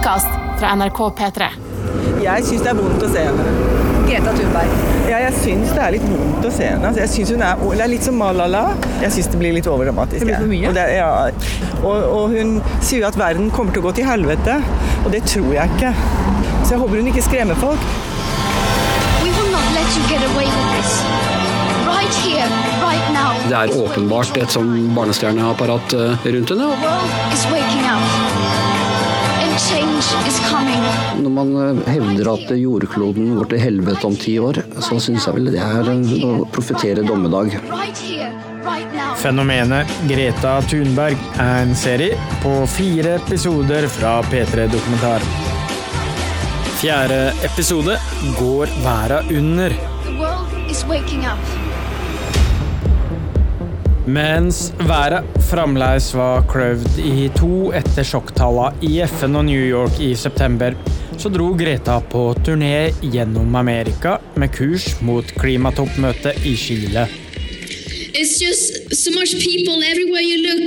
podkast fra NRK P3. Jeg syns det er vondt å se henne. Greta Thunberg. Ja, jeg syns det er litt vondt å se henne. Altså, jeg synes hun er, det er litt som Malala. Jeg syns det blir litt overdramatisk. Det blir for mye? Og, det, ja. og, og hun sier jo at verden kommer til å gå til helvete, og det tror jeg ikke. Så jeg håper hun ikke skremmer folk. We will not let you get away with this. Right here, right. Det er åpenbart et sånn barnestjerneapparat eh, rundt henne. Når man eh, hevder at jordkloden går til helvete om ti år, så syns jeg vel det er å profetere dommedag. Fenomenet Greta Thunberg er en serie på fire episoder fra P3 Dokumentar. Fjerde episode går verda under. The world is waking up. Mens været fremdeles var kløvd i to etter sjokktallene i FN og New York i september, så dro Greta på turné gjennom Amerika med kurs mot klimatoppmøtet i Chile. It's just so much people everywhere you look,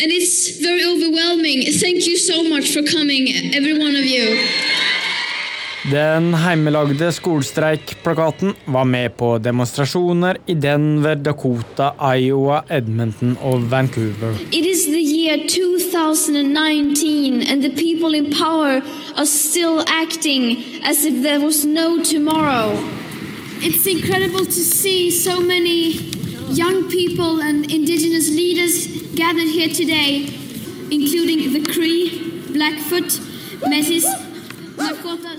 and it's very overwhelming. Thank you so much for coming, every one of you. Den heimelagde skolestreikplakaten var med på demonstrasjoner i Denver, Dakota, Iowa, Edmonton og Vancouver. It is the year 2019, and the people in power are still acting as if there was no tomorrow. It's incredible to see so many young people and indigenous leaders gathered here today, including the Cree, Blackfoot, Metis,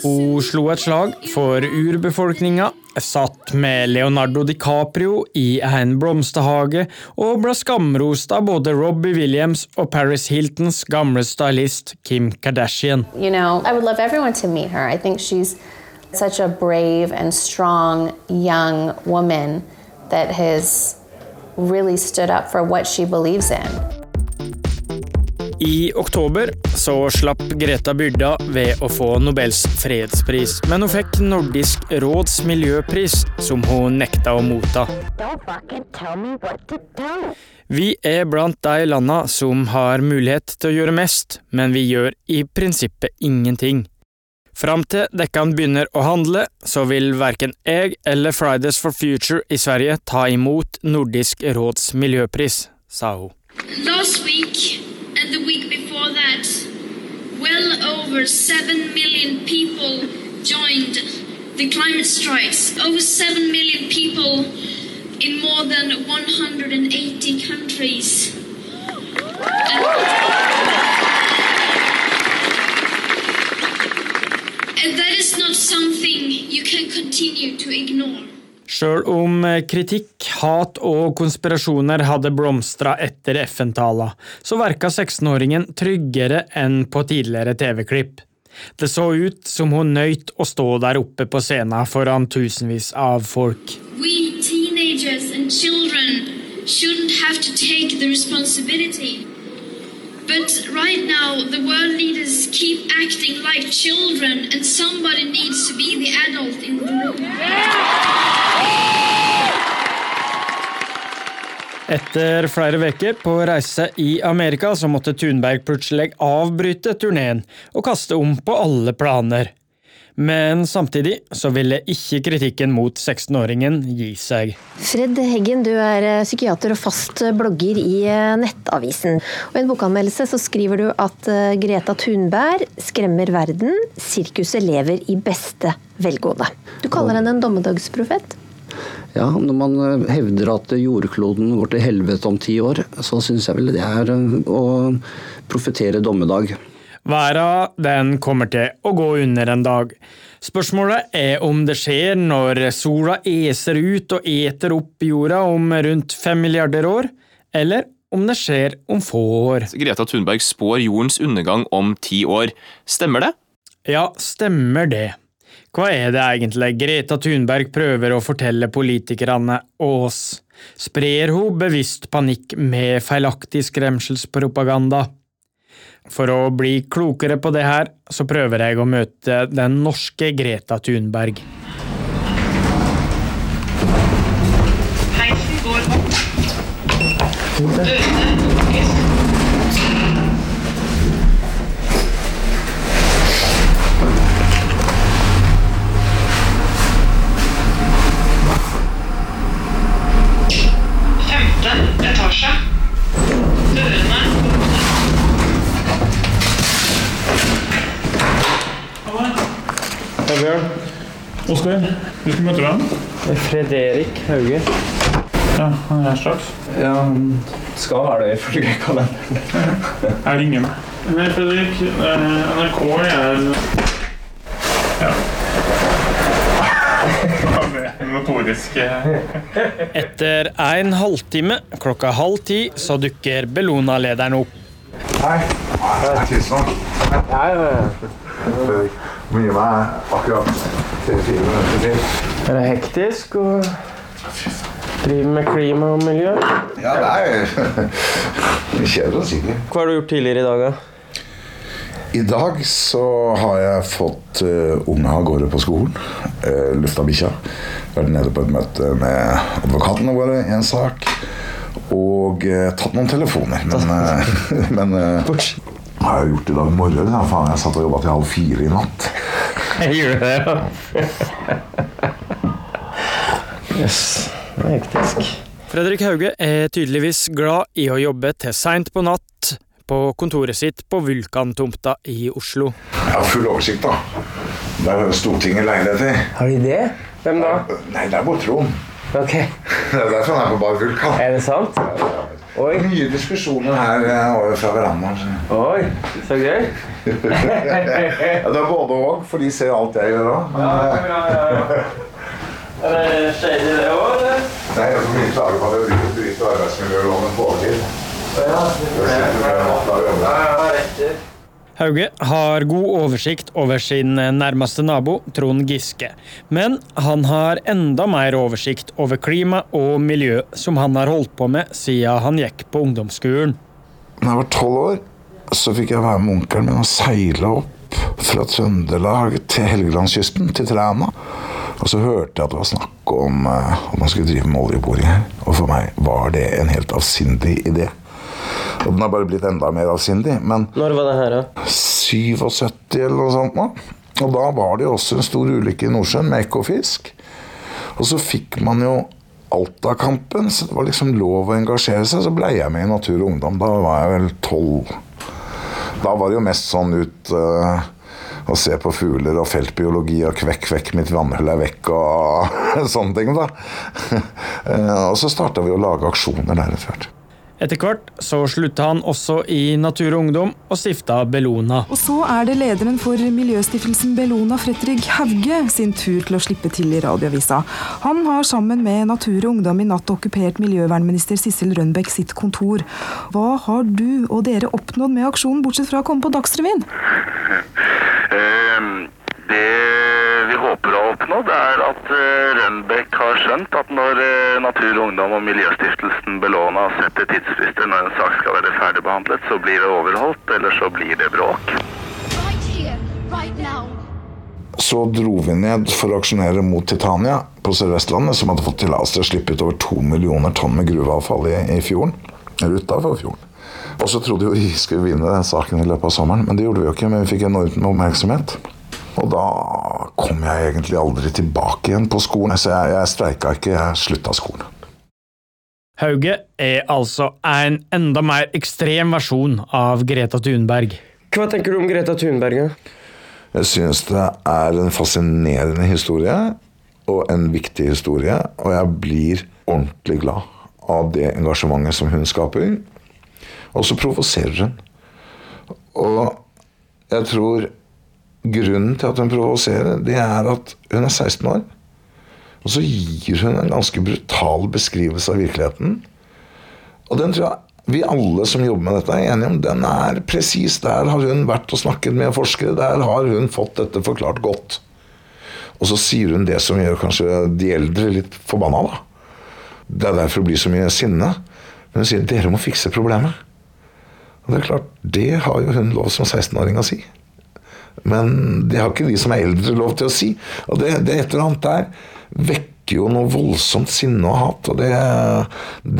Hun slo et slag for urbefolkninga, satt med Leonardo DiCaprio i en blomsterhage og ble skamrost av både Robbie Williams og Paris Hiltons gamle stylist Kim Kardashian. You know, I would love everyone to meet her. I think she's such a brave and strong young woman that has really stood up for what she believes in. I oktober så slapp Greta byrda ved å få Nobels fredspris, men hun fikk Nordisk råds miljøpris, som hun nekta å motta. Vi er blant de landa som har mulighet til å gjøre mest, men vi gjør i prinsippet ingenting. Fram til dekkene begynner å handle, så vil verken jeg eller Fridays for Future i Sverige ta imot Nordisk råds miljøpris, sa hun. Last week and the week before that, well over 7 million people joined the climate strikes. Over 7 million people in more than 180 countries. And that is not something you can continue to ignore. Sjøl om kritikk, hat og konspirasjoner hadde blomstra etter FN-tala, så verka 16-åringen tryggere enn på tidligere TV-klipp. Det så ut som hun nøyt å stå der oppe på scenen foran tusenvis av folk. We teenagers and children shouldn't have to take the responsibility. But right now, the world leaders keep acting like children, and somebody needs to be the adult in the room. Etter flere uker på reise i Amerika så måtte Thunberg plutselig avbryte turneen og kaste om på alle planer. Men samtidig så ville ikke kritikken mot 16-åringen gi seg. Fred Heggen, du er eh, psykiater og fast blogger i eh, Nettavisen. Og I en bokanmeldelse så skriver du at eh, Greta Thunberg skremmer verden, sirkuset lever i beste velgående. Du kaller henne en dommedagsprofet? Ja, når man eh, hevder at jordkloden går til helvete om ti år, så syns jeg vel det er eh, å profetere dommedag. Verda den kommer til å gå under en dag. Spørsmålet er om det skjer når sola eser ut og eter opp jorda om rundt fem milliarder år, eller om det skjer om få år. Greta Thunberg spår jordens undergang om ti år. Stemmer det? Ja, stemmer det. Hva er det egentlig Greta Thunberg prøver å fortelle politikerne og oss? Sprer hun bevisst panikk med feilaktig skremselspropaganda? For å bli klokere på det her, så prøver jeg å møte den norske Greta Thunberg. Heisen går opp. Dørene Bjørn. Oskar, du skal møte hvem? Frederik Hauge. Ja, han er her straks. Ja, han skal være det ifølge kalenderen. Jeg ringer meg. Hei, Fredrik. Eh, NRK er Ja. Notoriske Etter en halvtime, klokka halv ti, så dukker Bellona-lederen opp. Hei. Det er Mye meg akkurat tre-fire minutter til. Er det hektisk å drive med klima og miljø? Ja, det er kjedelig å si det. Hva har du gjort tidligere i dag, da? I dag så har jeg fått uh, unga av gårde på skolen. Uh, lufta bikkja. Vært nede på et møte med advokatene våre i en sak. Og uh, tatt noen telefoner. Men, uh, men uh, har jeg gjort i dag morgen? Ja, faen, jeg satt og jobba til halv fire i natt. Jeg gjorde det, ja. Yes, det er hektisk. Fredrik Hauge er tydeligvis glad i å jobbe til seint på natt på kontoret sitt på Vulkantomta i Oslo. Jeg har full oversikt, da. Der har Stortinget leiligheter. Har de det? Hvem da? Nei, det er Botron. Ok. Det er derfor han er på Bar Vulkan. Er det sant? Oi. Mye diskusjoner her eh, over fra verandaen. Oi, så gøy. ja, det er både og, for de ser alt jeg gjør òg. Er det shady det òg, eller? Nei, jeg får mye klager på at jeg bryter arbeidsmiljøloven på overtid. Hauge har god oversikt over sin nærmeste nabo, Trond Giske. Men han har enda mer oversikt over klima og miljø, som han har holdt på med siden han gikk på ungdomsskolen. Da jeg var tolv år, så fikk jeg være med onkelen min og seile opp fra Trøndelag til Helgelandskysten, til Træna. Og så hørte jeg at det var snakk om at man skulle drive med oljeboring her. Og for meg var det en helt avsindig idé. Og den har bare blitt enda mer avsindig. Men Når var det her, da? 77 eller noe sånt Da. Og da var det jo også en stor ulykke i Nordsjøen med Ekofisk. Og så fikk man jo Alta-kampen, så det var liksom lov å engasjere seg. Så ble jeg med i Natur og Ungdom. Da var jeg vel tolv. Da var det jo mest sånn ut uh, å se på fugler og feltbiologi og kvekk, kvekk, mitt vannhull er vekk og sånne ting, da. Uh, og så starta vi å lage aksjoner der etter hvert. Etter hvert så slutta han også i Natur og Ungdom og stifta Bellona. Og så er det lederen for miljøstiftelsen Bellona, Fredrik Hauge, sin tur til å slippe til i radioavisa. Han har sammen med Natur og Ungdom i natt okkupert miljøvernminister Sissel Rønbeck sitt kontor. Hva har du og dere oppnådd med aksjonen, bortsett fra å komme på Dagsrevyen? Ehm, Det vi håper å oppnådd, er at eh, Rønbeck har skjønt at når eh, Natur, Ungdom og Miljøstiftelsen Bellona setter tidsfrister når en sak skal være ferdigbehandlet, så blir det overholdt, eller så blir det bråk. Right here, right. Så dro vi ned for å aksjonere mot Titania på Sør-Vestlandet, som hadde fått tillatelse til å slippe ut over to millioner tonn med gruveavfall i, i fjorden. Eller utafor fjorden. Og så trodde jo vi skulle vinne den saken i løpet av sommeren, men det gjorde vi jo ikke. Men vi fikk enormt med oppmerksomhet. Og da kom jeg egentlig aldri tilbake igjen på skolen. Så jeg, jeg streika ikke, jeg slutta skolen. Hauge er altså en enda mer ekstrem versjon av Greta Thunberg. Hva tenker du om Greta Thunberg? Ja? Jeg synes det er en fascinerende historie, og en viktig historie. Og jeg blir ordentlig glad av det engasjementet som hun skaper. Og så provoserer hun. Og jeg tror grunnen til at hun provoserer, det er at hun er 16 år. Og så gir hun en ganske brutal beskrivelse av virkeligheten. Og den tror jeg vi alle som jobber med dette, er enige om. Den er presis. Der har hun vært og snakket med forskere. Der har hun fått dette forklart godt. Og så sier hun det som gjør kanskje de eldre litt forbanna, da. Det er derfor det blir så mye sinne. Men hun sier dere må fikse problemet. Og det er klart, det har jo hun lov som 16-åring å si. Men det har ikke de som er eldre lov til å si. Og det, det et eller annet der vekker jo noe voldsomt sinne og hat. Og det,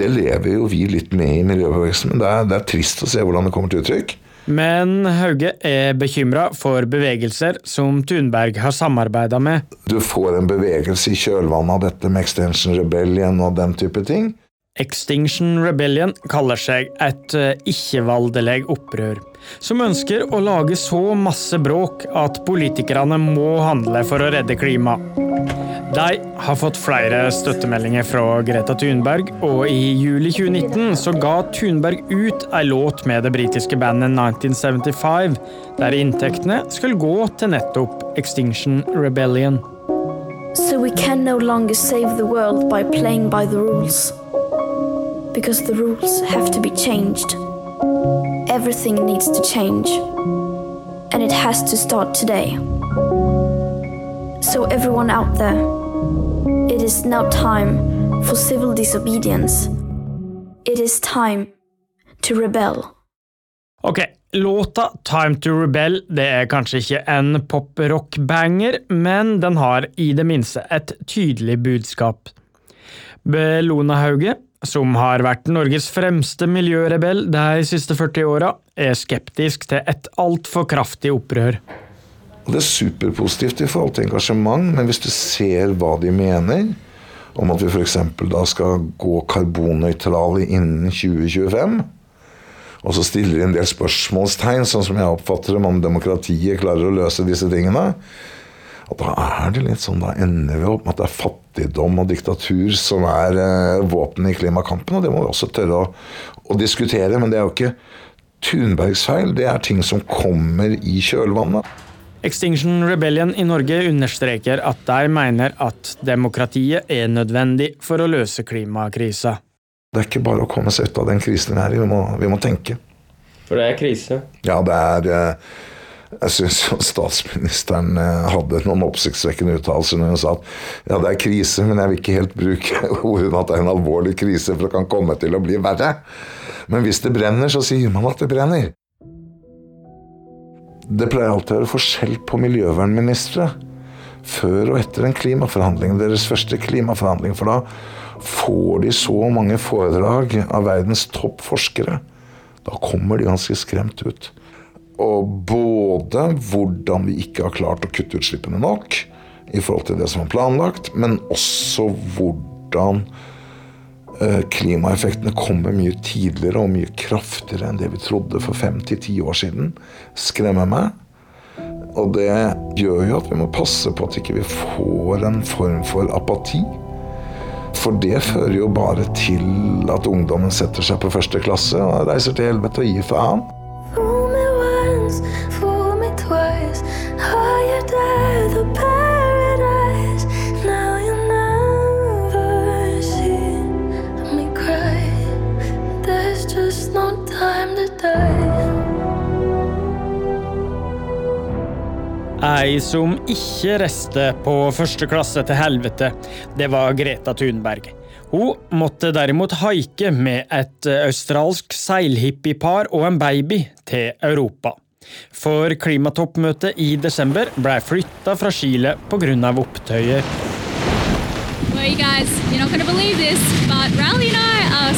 det lever jo vi litt med i miljøbevegelsen. Men det er, det er trist å se hvordan det kommer til uttrykk. Men Hauge er bekymra for bevegelser som Thunberg har samarbeida med. Du får en bevegelse i kjølvannet av dette med Extinction Rebellion og den type ting. Extinction Rebellion kaller seg et eh, ikke-voldelig opprør. Som ønsker å lage så masse bråk at politikerne må handle for å redde klimaet. De har fått flere støttemeldinger fra Greta Thunberg, og i juli 2019 så ga Thunberg ut ei låt med det britiske bandet 1975, der inntektene skulle gå til nettopp Extinction Rebellion. So we can no longer save the world by playing by the rules. Because the rules have to be changed. Everything needs to change. And it has to start today. So, everyone out there, it is now time for civil disobedience. It is time to rebel. Ok, låta Time to Rebel det er kanskje ikke en pop-rock-banger, men den har i det minste et tydelig budskap. Bellona Hauge, som har vært Norges fremste miljørebell de siste 40 åra, er skeptisk til et altfor kraftig opprør. Det er superpositivt i forhold til engasjement, men hvis du ser hva de mener, om at vi f.eks. da skal gå karbonnøytrale innen 2025, og så stiller de en del spørsmålstegn, sånn som jeg oppfatter dem, om demokratiet klarer å løse disse tingene, og da er det litt sånn, da ender vi opp med at det er fattigdom og diktatur som er eh, våpenet i klimakampen, og det må vi også tørre å, å diskutere. Men det er jo ikke Thunbergs feil, det er ting som kommer i kjølvannet. Extinction Rebellion i Norge understreker at de mener at demokratiet er nødvendig for å løse klimakrisa. Det er ikke bare å komme seg ut av den krisen vi er i, vi må, vi må tenke. For det er krise? Ja, det er eh, Jeg syns statsministeren eh, hadde noen oppsiktsvekkende uttalelser når hun sa at ja, det er krise, men jeg vil ikke helt bruke ordene at det er en alvorlig krise, for det kan komme til å bli verre. Men hvis det brenner, så sier man at det brenner. Det pleier alltid å være forskjell på miljøvernministre før og etter en klimaforhandling, deres første klimaforhandling. For da får de så mange foredrag av verdens toppforskere. Da kommer de ganske skremt ut. Og både hvordan vi ikke har klart å kutte utslippene nok i forhold til det som var planlagt, men også hvordan eh, klimaeffektene kommer mye tidligere og mye kraftigere enn det vi trodde for fem til ti år siden, skremmer meg. Og det gjør jo at vi må passe på at ikke vi ikke får en form for apati. For det fører jo bare til at ungdommen setter seg på første klasse og reiser til helvete og gir faen. Ei som ikke reiste på første klasse til helvete, det var Greta Thunberg. Hun måtte derimot haike med et australsk seilhippiepar og en baby til Europa. For klimatoppmøtet i desember ble flytta fra Chile pga. opptøyer. Well, you guys, you're not going to believe this, but Riley and I are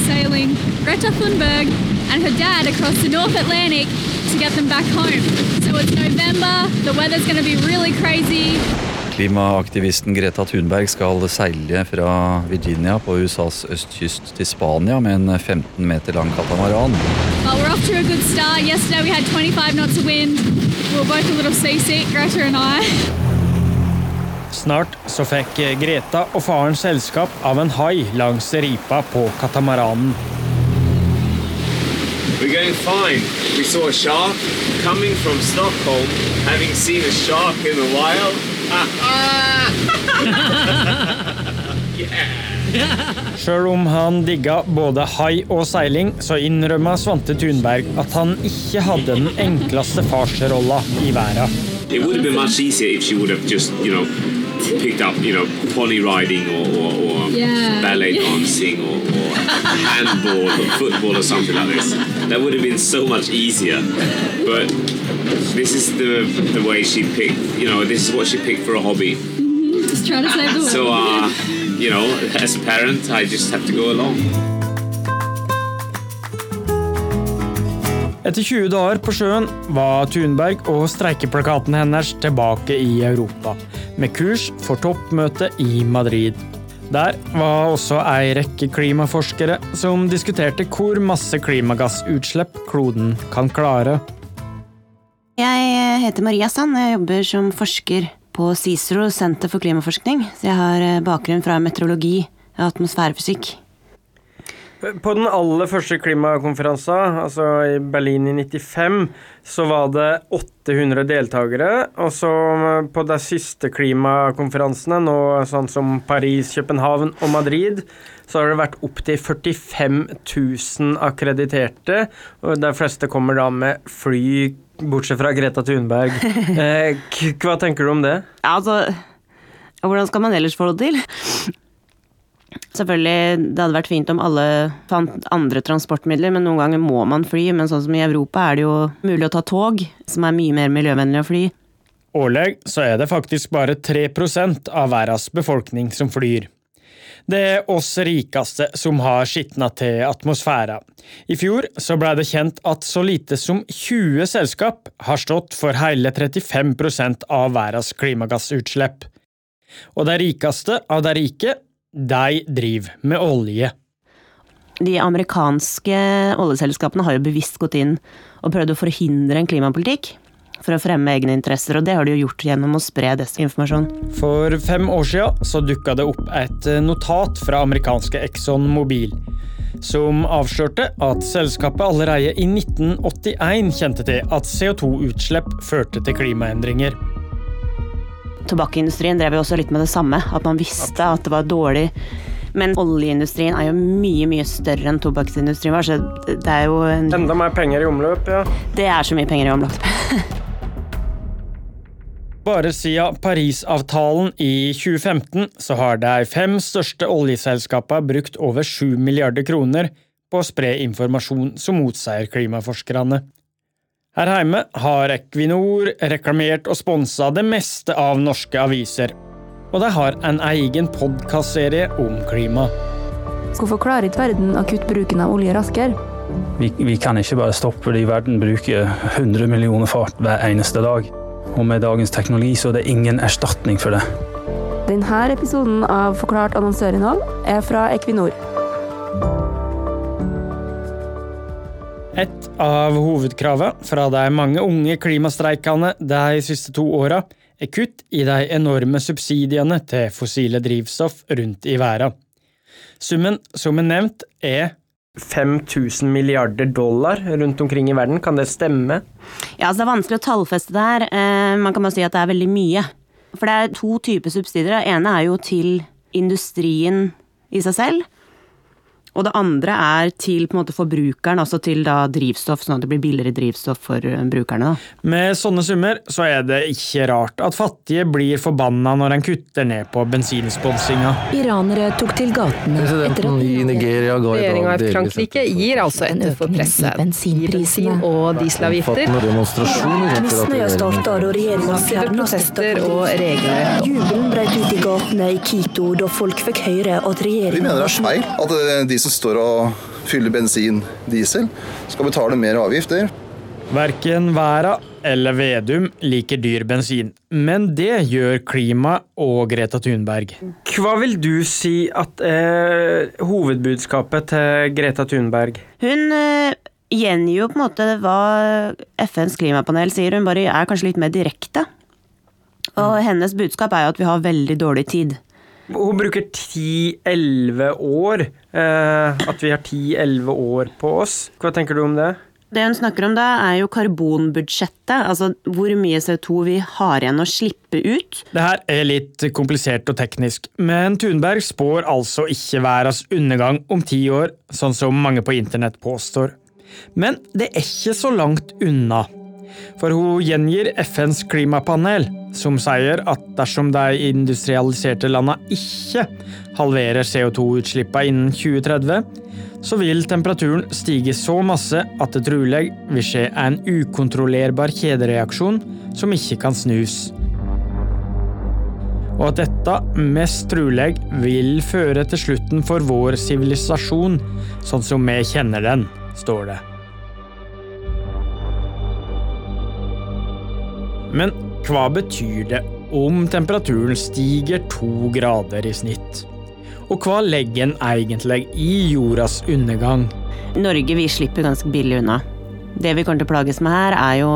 Greta Thunberg and her dad across the North Atlantic to get them back home. So it's November, the weather's going to be really. Klimaaktivisten Greta Thunberg skal seile fra Virginia på USAs østkyst til Spania med en 15 meter lang katamaran. Well, we're off to a good start. Yesterday we had 25 knots of wind. We were both a little seasick, Greta and I. Snart så fikk Greta og faren selskap av en hai langs ripa på katamaranen. We're going fine. We saw a shark coming from Stockholm, having seen a shark in the wild. Sjøl om han digga både hai og seiling, så innrømma Svante Thunberg at han ikke hadde den enkleste farsrolla i verden. It would have been much easier if she would picked up, you know, pony riding or, or, or Yeah. ballet dancing or, or handball or football or something like this. That would have been so much easier. But this is the the way she picked, you know, this is what she picked for a hobby. Just trying to save the world. So, uh, you know, as a parent, I just have to go along. Etter 20 dager på sjøen var Thunberg og streikeplakaten hennes tilbake i Europa, med kurs for toppmøtet i Madrid. Der var også ei rekke klimaforskere som diskuterte hvor masse klimagassutslipp kloden kan klare. Jeg heter Maria Sand. Jeg jobber som forsker på CICERO, Senter for klimaforskning. Så jeg har eh, bakgrunn fra meteorologi og atmosfærefysikk. På den aller første klimakonferansen, altså i Berlin i 95, så var det 800 deltakere. Og så på de siste klimakonferansene, nå sånn som Paris, København og Madrid, så har det vært opptil 45 000 akkrediterte. Og de fleste kommer da med fly, bortsett fra Greta Thunberg. Eh, hva tenker du om det? Altså Hvordan skal man ellers få det til? Selvfølgelig, det hadde vært fint om alle fant andre transportmidler, men noen ganger må man fly. Men sånn som i Europa er det jo mulig å ta tog, som er mye mer miljøvennlig å fly. Årlig så er det faktisk bare 3% av verdens befolkning som flyr. Det er oss rikeste som har skitna til atmosfæra. I fjor så ble det kjent at så lite som 20 selskap har stått for hele 35% av verdens klimagassutslipp. Og de rikeste av de rike de driver med olje. De amerikanske oljeselskapene har jo bevisst gått inn og prøvd å forhindre en klimapolitikk for å fremme egne interesser, og det har de jo gjort gjennom å spre desinformasjon. For fem år siden så dukka det opp et notat fra amerikanske Exxon Mobil, som avslørte at selskapet allerede i 1981 kjente til at CO2-utslipp førte til klimaendringer. Tobakkindustrien drev jo også litt med det samme, at man visste at det var dårlig. Men oljeindustrien er jo mye mye større enn tobakksindustrien var, så det er jo en... Enda mer penger i omløp, ja. Det er så mye penger i omløp. Bare siden Parisavtalen i 2015 så har de fem største oljeselskapene brukt over 7 milliarder kroner på å spre informasjon som motsier klimaforskerne. Her hjemme har Equinor reklamert og sponsa det meste av norske aviser. Og de har en egen podkastserie om klima. Hvorfor klarer ikke verden å kutte bruken av olje raskere? Vi, vi, kan ikke bare stoppe fordi verden bruker 100 millioner fart hver eneste dag. Og med dagens teknologi så er det ingen erstatning for det. Denne episoden av Forklart annonsørinnhold er fra Equinor. Av hovedkravet fra de mange unge klimastreikene de siste to åra er kutt i de enorme subsidiene til fossile drivstoff rundt i verden. Summen som er nevnt, er 5000 milliarder dollar rundt omkring i verden. Kan det stemme? Ja, altså Det er vanskelig å tallfeste det her. Eh, man kan bare si at det er veldig mye. For det er to typer subsidier. Det ene er jo til industrien i seg selv. Og det andre er til på en måte forbrukeren, altså til da drivstoff, sånn at det blir billigere drivstoff for eh, brukerne. Da. Med sånne summer så er det ikke rart at fattige blir forbanna når en kutter ned på bensinsponsinga. Iranere tok til gatene etter at i Nigeria ga Regjeringa i Frankrike gir altså etter for presset. bensinprisene og dieselavgifter. Misnøya starta da regjeringa fjerna protester og regler. Jubelen brøt ut i gatene i Quito da folk fikk høre at regjeringa Vi mener det er feil at eh, de som står og fyller bensin, diesel, skal betale mer avgifter. Verken Væra eller Vedum liker dyr bensin, men det gjør Klima og Greta Thunberg. Hva vil du si at er hovedbudskapet til Greta Thunberg? Hun eh, gjengir jo på en måte hva FNs klimapanel sier, hun bare er kanskje litt mer direkte. Og hennes budskap er jo at vi har veldig dårlig tid. Hun bruker 10-11 år. Eh, at vi har 10-11 år på oss. Hva tenker du om det? Det hun snakker om da, er jo karbonbudsjettet. Altså hvor mye CO2 vi har igjen å slippe ut. Det her er litt komplisert og teknisk, men Thunberg spår altså ikke verdens undergang om ti år, sånn som mange på internett påstår. Men det er ikke så langt unna. For hun gjengir FNs klimapanel, som sier at dersom de industrialiserte landene ikke halverer CO2-utslippene innen 2030, så vil temperaturen stige så masse at det trolig vil skje en ukontrollerbar kjedereaksjon som ikke kan snus. Og at dette mest trolig vil føre til slutten for vår sivilisasjon, sånn som vi kjenner den, står det. Men hva betyr det om temperaturen stiger to grader i snitt? Og hva legger en egentlig i jordas undergang? Norge vi slipper ganske billig unna. Det vi kommer til å plages med her, er jo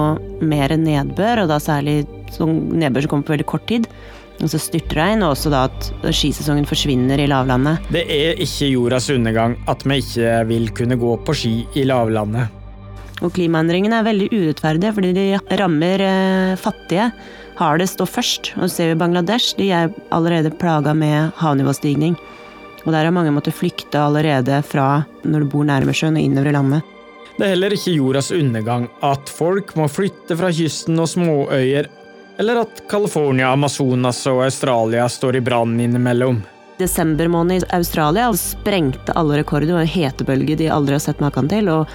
mer nedbør, og da særlig sånn nedbør som kommer på veldig kort tid. Altså styrtregn, og også da at skisesongen forsvinner i lavlandet. Det er ikke jordas undergang at vi ikke vil kunne gå på ski i lavlandet. Og klimaendringene er veldig urettferdige, fordi de rammer eh, fattige hardest og først. Og ser vi Bangladesh, de er allerede plaga med havnivåstigning. Og der har mange måttet flykte allerede fra når du bor nærme sjøen og innover i landet. Det er heller ikke jordas undergang at folk må flytte fra kysten og småøyer, eller at California, Amazonas og Australia står i brann innimellom. Desember måned i Australia sprengte alle rekorder. Det var en hetebølge de aldri har sett maken til. og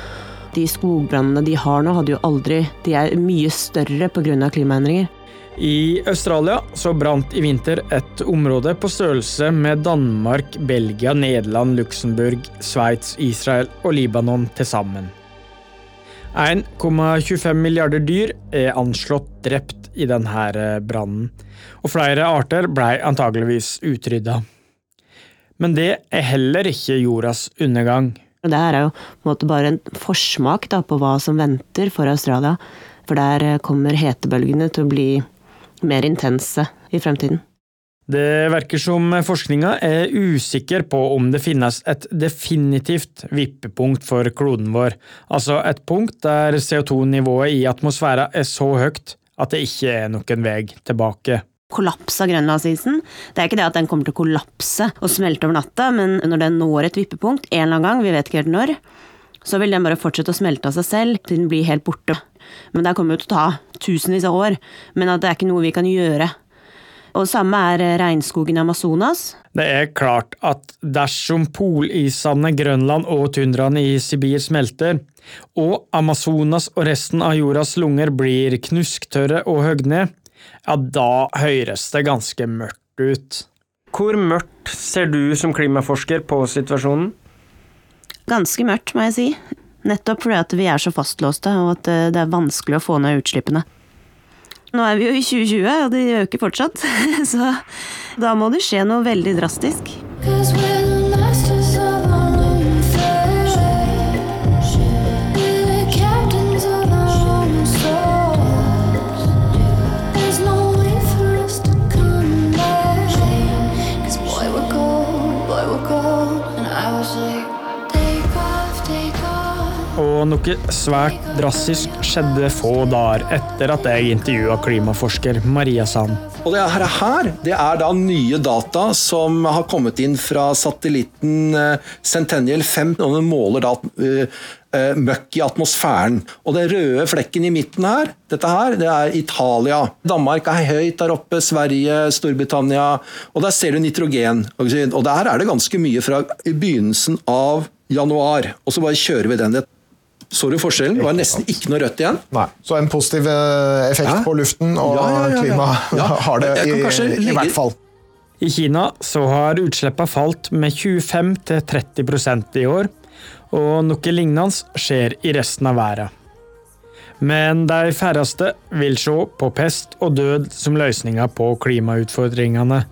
de skogbrannene de har nå, hadde jo aldri De er mye større pga. klimaendringer. I Australia så brant i vinter et område på størrelse med Danmark, Belgia, Nederland, Luxembourg, Sveits, Israel og Libanon til sammen. 1,25 milliarder dyr er anslått drept i denne brannen, og flere arter blei antageligvis utrydda. Men det er heller ikke jordas undergang. Det her er jo en måte bare en forsmak da, på hva som venter for Australia. For der kommer hetebølgene til å bli mer intense i fremtiden. Det virker som forskninga er usikker på om det finnes et definitivt vippepunkt for kloden vår, altså et punkt der CO2-nivået i atmosfæra er så høyt at det ikke er noen vei tilbake. Kollaps av grønlandsisen. Det er ikke det at den kommer til å kollapse og smelte over natta, men når den når et vippepunkt en eller annen gang, vi vet ikke helt når, så vil den bare fortsette å smelte av seg selv til den blir helt borte. Men det kommer jo til å ta tusenvis av år, men at det er ikke noe vi kan gjøre. Og samme er regnskogen i Amazonas. Det er klart at dersom polisene, Grønland og tundraene i Sibir smelter, og Amazonas og resten av jordas lunger blir knusktørre og høgd ned, ja, da høres det ganske mørkt ut. Hvor mørkt ser du som klimaforsker på situasjonen? Ganske mørkt, må jeg si. Nettopp fordi at vi er så fastlåste, og at det er vanskelig å få ned utslippene. Nå er vi jo i 2020, og de øker fortsatt, så da må det skje noe veldig drastisk. Og noe svært drastisk skjedde få dager etter at jeg intervjua klimaforsker Maria Sand. Og det her, det er da nye data som har kommet inn fra satellitten Centennial 5. og Den måler da uh, møkk i atmosfæren. Og den røde flekken i midten her, dette her, det er Italia. Danmark er høyt der oppe, Sverige, Storbritannia. Og der ser du nitrogen. Og der er det ganske mye fra begynnelsen av januar. Og så bare kjører vi den. Så du forskjellen? Det var nesten ikke noe rødt igjen. Nei, Så en positiv effekt ja. på luften og ja, ja, ja, klima har det i, i, hvert fall. I Kina så har utslippene falt med 25-30% i år, og noe lignende skjer i resten av verden. Men de færreste vil se på pest og død som løsninga på klimautfordringene.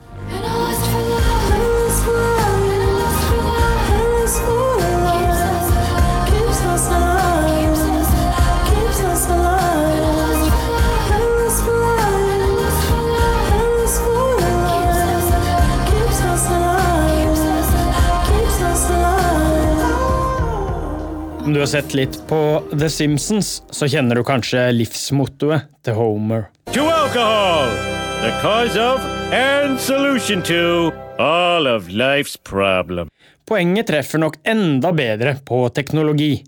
Om du har sett litt på The Simpsons, så kjenner du kanskje livsmottoet til Homer. To alcohol! The cause of and solution to all of life's problem. Poenget treffer nok enda bedre på teknologi,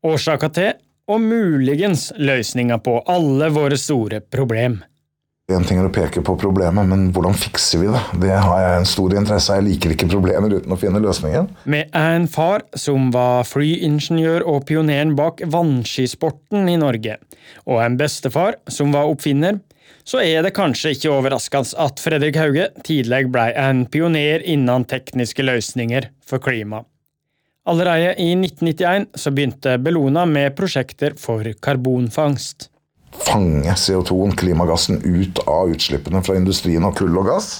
årsaka til og muligens løsninga på alle våre store problem. En ting er å peke på problemet, men hvordan fikser vi det? Det har jeg en stor interesse av. Jeg liker ikke problemer uten å finne løsningen. Med en far som var flyingeniør og pioneren bak vannskisporten i Norge, og en bestefar som var oppfinner, så er det kanskje ikke overraskende at Fredrik Hauge tidligere ble en pioner innen tekniske løsninger for klima. Allerede i 1991 så begynte Bellona med prosjekter for karbonfangst fange CO2-en, klimagassen, ut av utslippene fra industrien av kull og gass.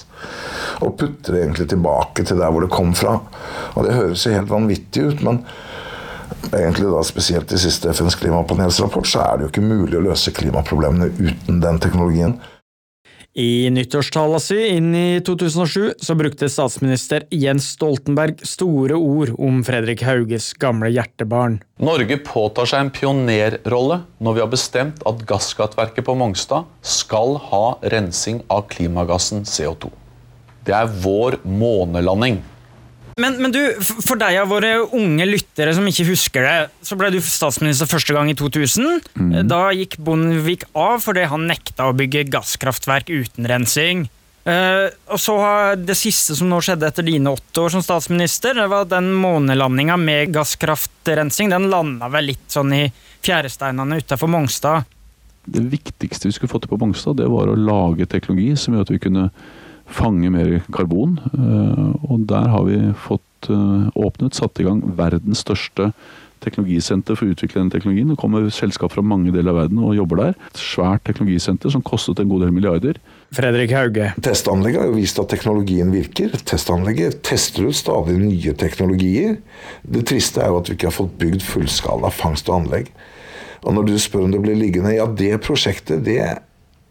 Og putte det egentlig tilbake til der hvor det kom fra. Og det høres jo helt vanvittig ut, men egentlig da spesielt i siste FNs klimapanelsrapport, så er det jo ikke mulig å løse klimaproblemene uten den teknologien. I nyttårstala si inn i 2007 så brukte statsminister Jens Stoltenberg store ord om Fredrik Hauges gamle hjertebarn. Norge påtar seg en pionerrolle når vi har bestemt at gasskraftverket på Mongstad skal ha rensing av klimagassen CO2. Det er vår månelanding. Men, men, du, for deg av våre unge lyttere som ikke husker det, så ble du statsminister første gang i 2000. Mm. Da gikk Bondevik av fordi han nekta å bygge gasskraftverk uten rensing. Uh, og så Det siste som nå skjedde etter dine åtte år som statsminister, det var den månelandinga med gasskraftrensing. Den landa vel litt sånn i fjæresteinene utafor Mongstad. Det viktigste vi skulle få til på Mongstad, det var å lage teknologi som gjør at vi kunne fange mer karbon. Eh, og der har vi fått eh, åpnet, satt i gang verdens største teknologisenter for å utvikle den teknologien. Det kommer selskap fra mange deler av verden og jobber der. Et svært teknologisenter som kostet en god del milliarder. Fredrik Hauge. Testanlegget har jo vist at teknologien virker. Testanlegget tester ut stadig nye teknologier. Det triste er jo at vi ikke har fått bygd fullskala fangst og anlegg. Og når du spør om det blir liggende, ja det prosjektet det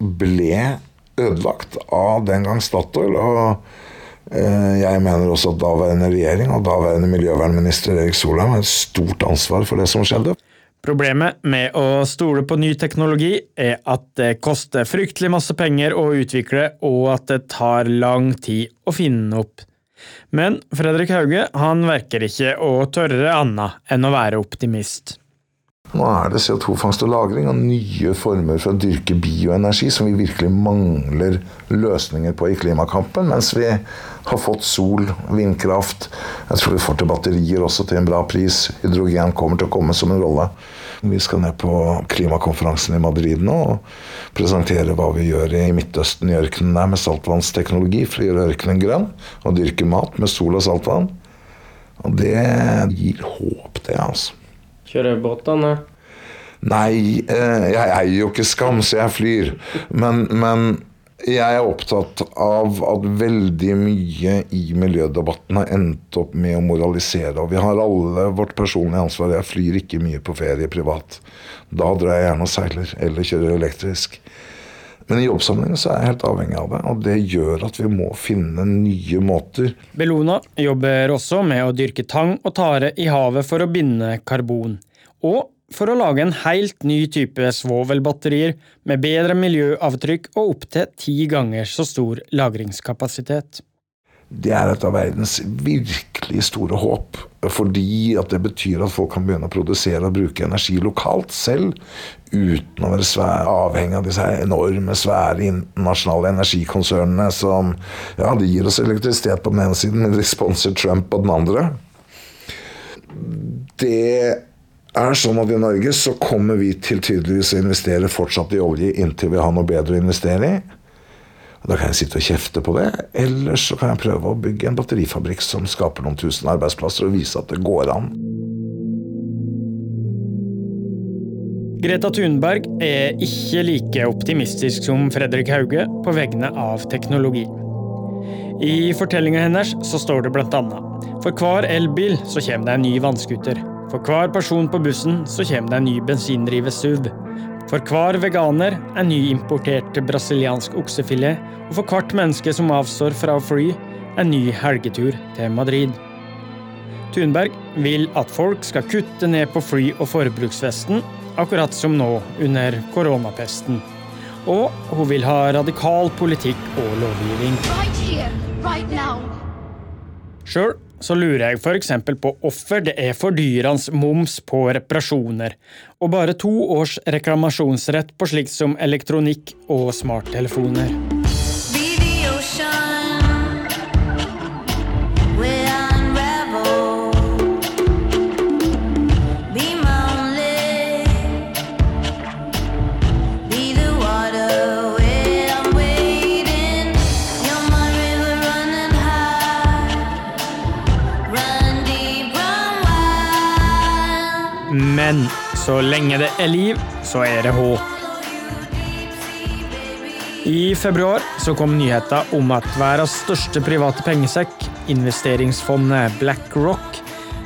ble ødelagt av den gang Statoil. og eh, jeg mener også at daværende regjering og daværende miljøvernminister Erik Solheim har et stort ansvar for det som skjedde. Problemet med å stole på ny teknologi er at det koster fryktelig masse penger å utvikle, og at det tar lang tid å finne opp. Men Fredrik Hauge han verker ikke å tørre annet enn å være optimist. Nå er det CO2-fangst og -lagring og nye former for å dyrke bioenergi som vi virkelig mangler løsninger på i klimakampen. Mens vi har fått sol, vindkraft. Jeg tror vi får til batterier også til en bra pris. Hydrogen kommer til å komme som en rolle. Vi skal ned på klimakonferansen i Madrid nå og presentere hva vi gjør i Midtøsten, i ørkenen der, med saltvannsteknologi for å gjøre ørkenen grønn. Og dyrke mat med sol og saltvann. Og det gir håp, det, altså. Kjører båtene? Nei, eh, jeg eier jo ikke Skam, så jeg flyr. Men, men, jeg er opptatt av at veldig mye i miljødebatten har endt opp med å moralisere. Og vi har alle vårt personlige ansvar. Jeg flyr ikke mye på ferie privat. Da drar jeg gjerne og seiler, eller kjører elektrisk. Men i jobbsammenheng så er jeg helt avhengig av det, og det gjør at vi må finne nye måter. Bellona jobber også med å dyrke tang og tare i havet for å binde karbon. Og for å lage en helt ny type svovelbatterier med bedre miljøavtrykk og opptil ti ganger så stor lagringskapasitet. Det er et av verdens virkelig store håp. Fordi at det betyr at folk kan begynne å produsere og bruke energi lokalt selv. Uten å være svære, avhengig av disse enorme, svære internasjonale energikonsernene som ja, de gir oss elektrisitet på den ene siden, men de sponser Trump på den andre. Det er sånn at i Norge så kommer vi til tydeligvis å investere fortsatt i olje inntil vi har noe bedre å investere i. Da kan jeg sitte og kjefte på det, eller så kan jeg prøve å bygge en batterifabrikk som skaper noen tusen arbeidsplasser, og vise at det går an. Greta Thunberg er ikke like optimistisk som Fredrik Hauge på vegne av teknologi. I fortellinga hennes så står det blant annet For hver elbil så kommer det en ny vannskuter. For hver person på bussen så kommer det en ny bensindrive SUV. For hver veganer er ny importert brasiliansk oksefilet, og for hvert menneske som avstår fra å fly, en ny helgetur til Madrid. Thunberg vil at folk skal kutte ned på fly- og forbruksfesten, akkurat som nå under koronapesten. Og hun vil ha radikal politikk og lovgivning. Right here, right now. Sjøl så lurer jeg f.eks. på hvorfor det er fordyrende moms på reparasjoner, og bare to års reklamasjonsrett på slikt som elektronikk og smarttelefoner. Men så lenge det er liv, så er det håp. I februar så kom nyheten om at verdens største private pengesekk, investeringsfondet BlackRock,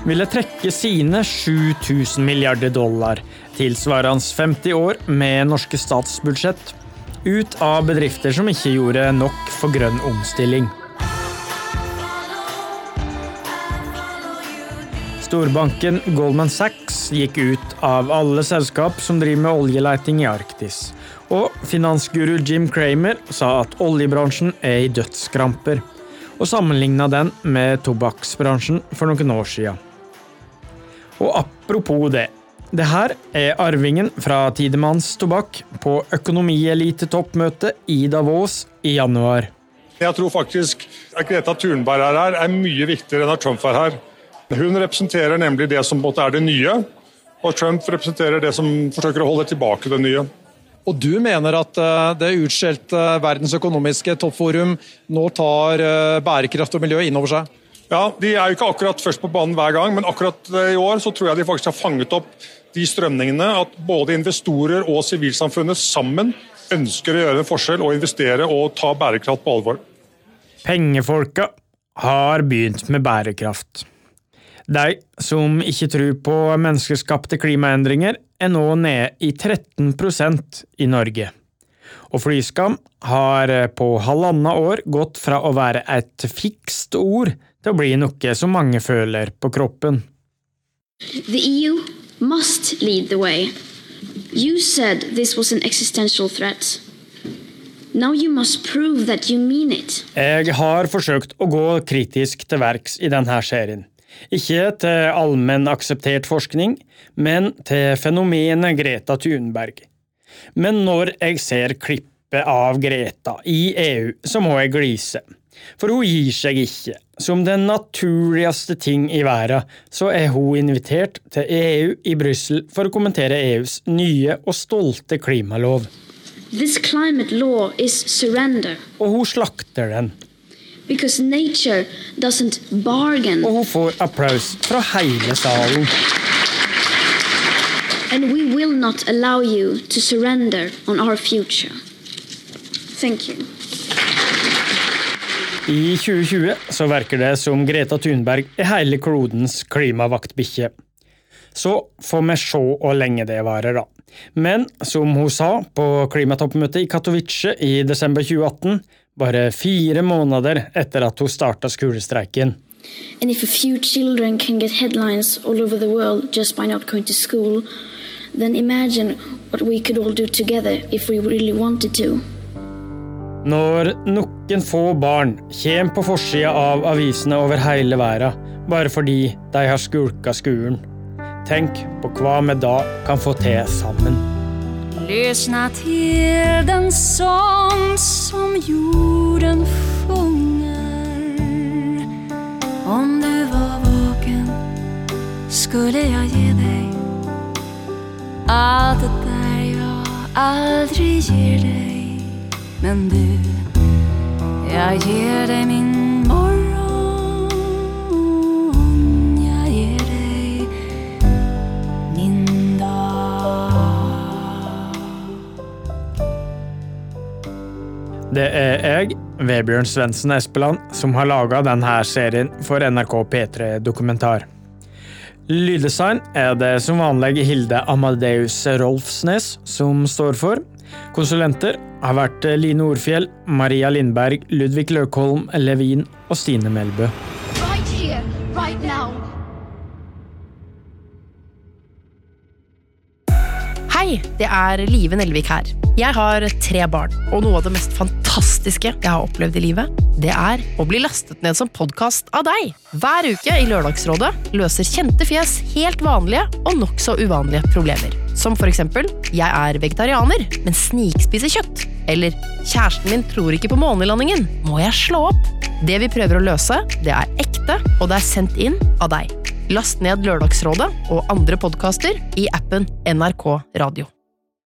ville trekke sine 7000 milliarder dollar, tilsvarende 50 år med norske statsbudsjett, ut av bedrifter som ikke gjorde nok for grønn omstilling. Storbanken Goldman Sachs gikk ut av alle selskap som driver med oljeleting i Arktis. Og finansguru Jim Cramer sa at oljebransjen er i dødskramper, og sammenligna den med tobakksbransjen for noen år siden. Og apropos det. Det her er arvingen fra Tidemanns Tobakk på økonomielitetoppmøtet i Davos i januar. Jeg tror faktisk at Greta Thunberg er her, er mye viktigere enn at Trump er her. Hun representerer nemlig det som er det nye, og Trump representerer det som forsøker å holde tilbake det nye. Og du mener at eh, det utskjelte Verdens økonomiske toppforum nå tar eh, bærekraft og miljø inn over seg? Ja, De er jo ikke akkurat først på banen hver gang, men akkurat eh, i år så tror jeg de faktisk har fanget opp de strømningene at både investorer og sivilsamfunnet sammen ønsker å gjøre en forskjell og investere og ta bærekraft på alvor. Pengefolka har begynt med bærekraft. De som ikke tror på menneskeskapte klimaendringer, er nå nede i 13% i Norge. Og flyskam har på halvannet år gått fra å være et fikst ord til å bli noe som mange føler på kroppen. The EU must lead the way. You said this was an existential threat. Now you must prove that you mean it. Jeg har forsøkt å gå kritisk til verks i denne serien. Ikke til allmenn akseptert forskning, men til fenomenet Greta Thunberg. Men når jeg ser klippet av Greta i EU, så må jeg glise. For hun gir seg ikke. Som den naturligste ting i verden, så er hun invitert til EU i Brussel for å kommentere EUs nye og stolte klimalov. This law is. Og hun slakter den. Because nature doesn't bargain. Og hun får applaus fra hele salen. And we will not allow you to surrender on our future. Thank you. I 2020 så verker det som Greta Thunberg er hele klodens klimavaktbikkje. Så får vi se hvor lenge det varer, da. Men som hun sa på klimatoppmøtet i Katowice i desember 2018, bare fire måneder etter at hun starta skolestreiken. And if a few children can get headlines all over the world just by not going to school, then imagine what we could all do together if we really wanted to. Når noen få barn kommer på forsida av avisene over hele verden bare fordi de har skulka skolen, tenk på hva vi da kan få til sammen. Lyssna till den sång som jorden sjunger. Om du var vaken skulle jag ge dig allt det där jag aldrig ger dig. Men du, jag ger dig min Det er jeg, Vebjørn Svendsen Espeland, som har laga denne serien for NRK P3 Dokumentar. Lyddesign er det som vanlig Hilde Amadeus Rolfsnes som står for. Konsulenter har vært Line Orfjell, Maria Lindberg, Ludvig Løkholm, Levin og Stine Melbø. Hei, det er Live Nelvik her. Jeg har tre barn, og noe av det mest fantastiske jeg har opplevd i livet, det er å bli lastet ned som podkast av deg. Hver uke i Lørdagsrådet løser kjente fjes helt vanlige og nokså uvanlige problemer. Som for eksempel jeg er vegetarianer, men snikspiser kjøtt. Eller kjæresten min tror ikke på månelandingen, må jeg slå opp? Det vi prøver å løse, det er ekte, og det er sendt inn av deg. Last ned Lørdagsrådet og andre podkaster i appen NRK Radio.